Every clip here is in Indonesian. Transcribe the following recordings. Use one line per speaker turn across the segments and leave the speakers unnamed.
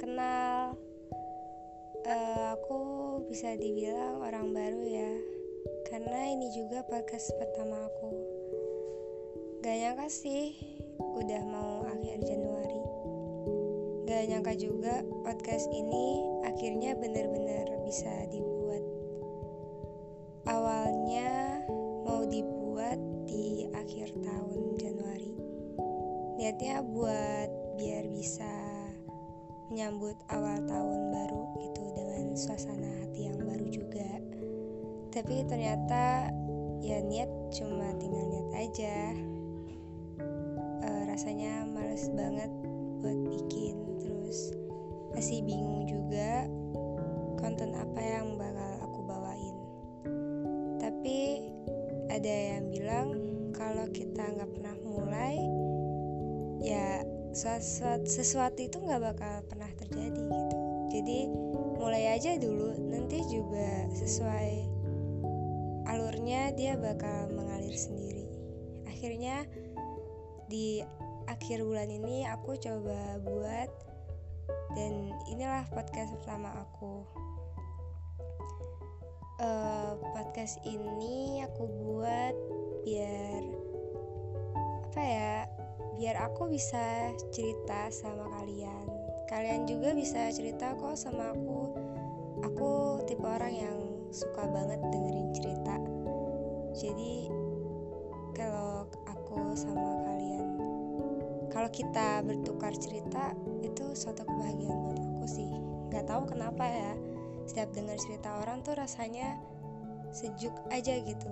kenal. Uh, aku bisa dibilang orang baru ya, karena ini juga podcast pertama aku. Gak nyangka sih, udah mau akhir Januari. Gak nyangka juga podcast ini akhirnya bener-bener bisa dibuat. Awalnya mau dibuat di akhir tahun Januari. Niatnya buat biar bisa menyambut awal tahun baru gitu dengan suasana hati yang baru juga. Tapi ternyata ya niat cuma tinggal niat aja. Rasanya males banget buat bikin. Terus masih bingung juga konten apa yang bakal aku bawain. Tapi ada yang bilang kalau kita nggak pernah mulai ya sesuatu, itu nggak bakal pernah terjadi gitu. Jadi mulai aja dulu nanti juga sesuai alurnya dia bakal mengalir sendiri. Akhirnya di akhir bulan ini aku coba buat dan inilah podcast pertama aku. Uh, podcast ini aku buat biar apa ya biar aku bisa cerita sama kalian. Kalian juga bisa cerita kok sama aku. Aku tipe orang yang suka banget dengerin cerita. Jadi kalau aku sama kalau kita bertukar cerita itu suatu kebahagiaan buat aku sih. Nggak tahu kenapa ya setiap dengar cerita orang tuh rasanya sejuk aja gitu.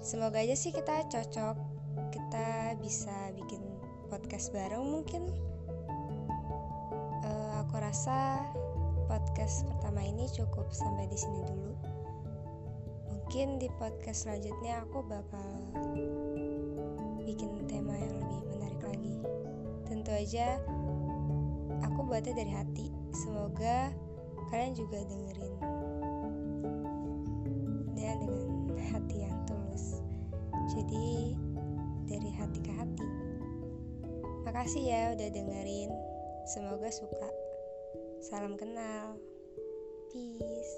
Semoga aja sih kita cocok kita bisa bikin podcast bareng mungkin uh, aku rasa podcast pertama ini cukup sampai di sini dulu mungkin di podcast selanjutnya aku bakal bikin tema yang lebih menarik lagi. Tentu aja aku buatnya dari hati. Semoga kalian juga dengerin dan dengan hati yang tulus. Jadi hati. Makasih ya udah dengerin. Semoga suka. Salam kenal. Peace.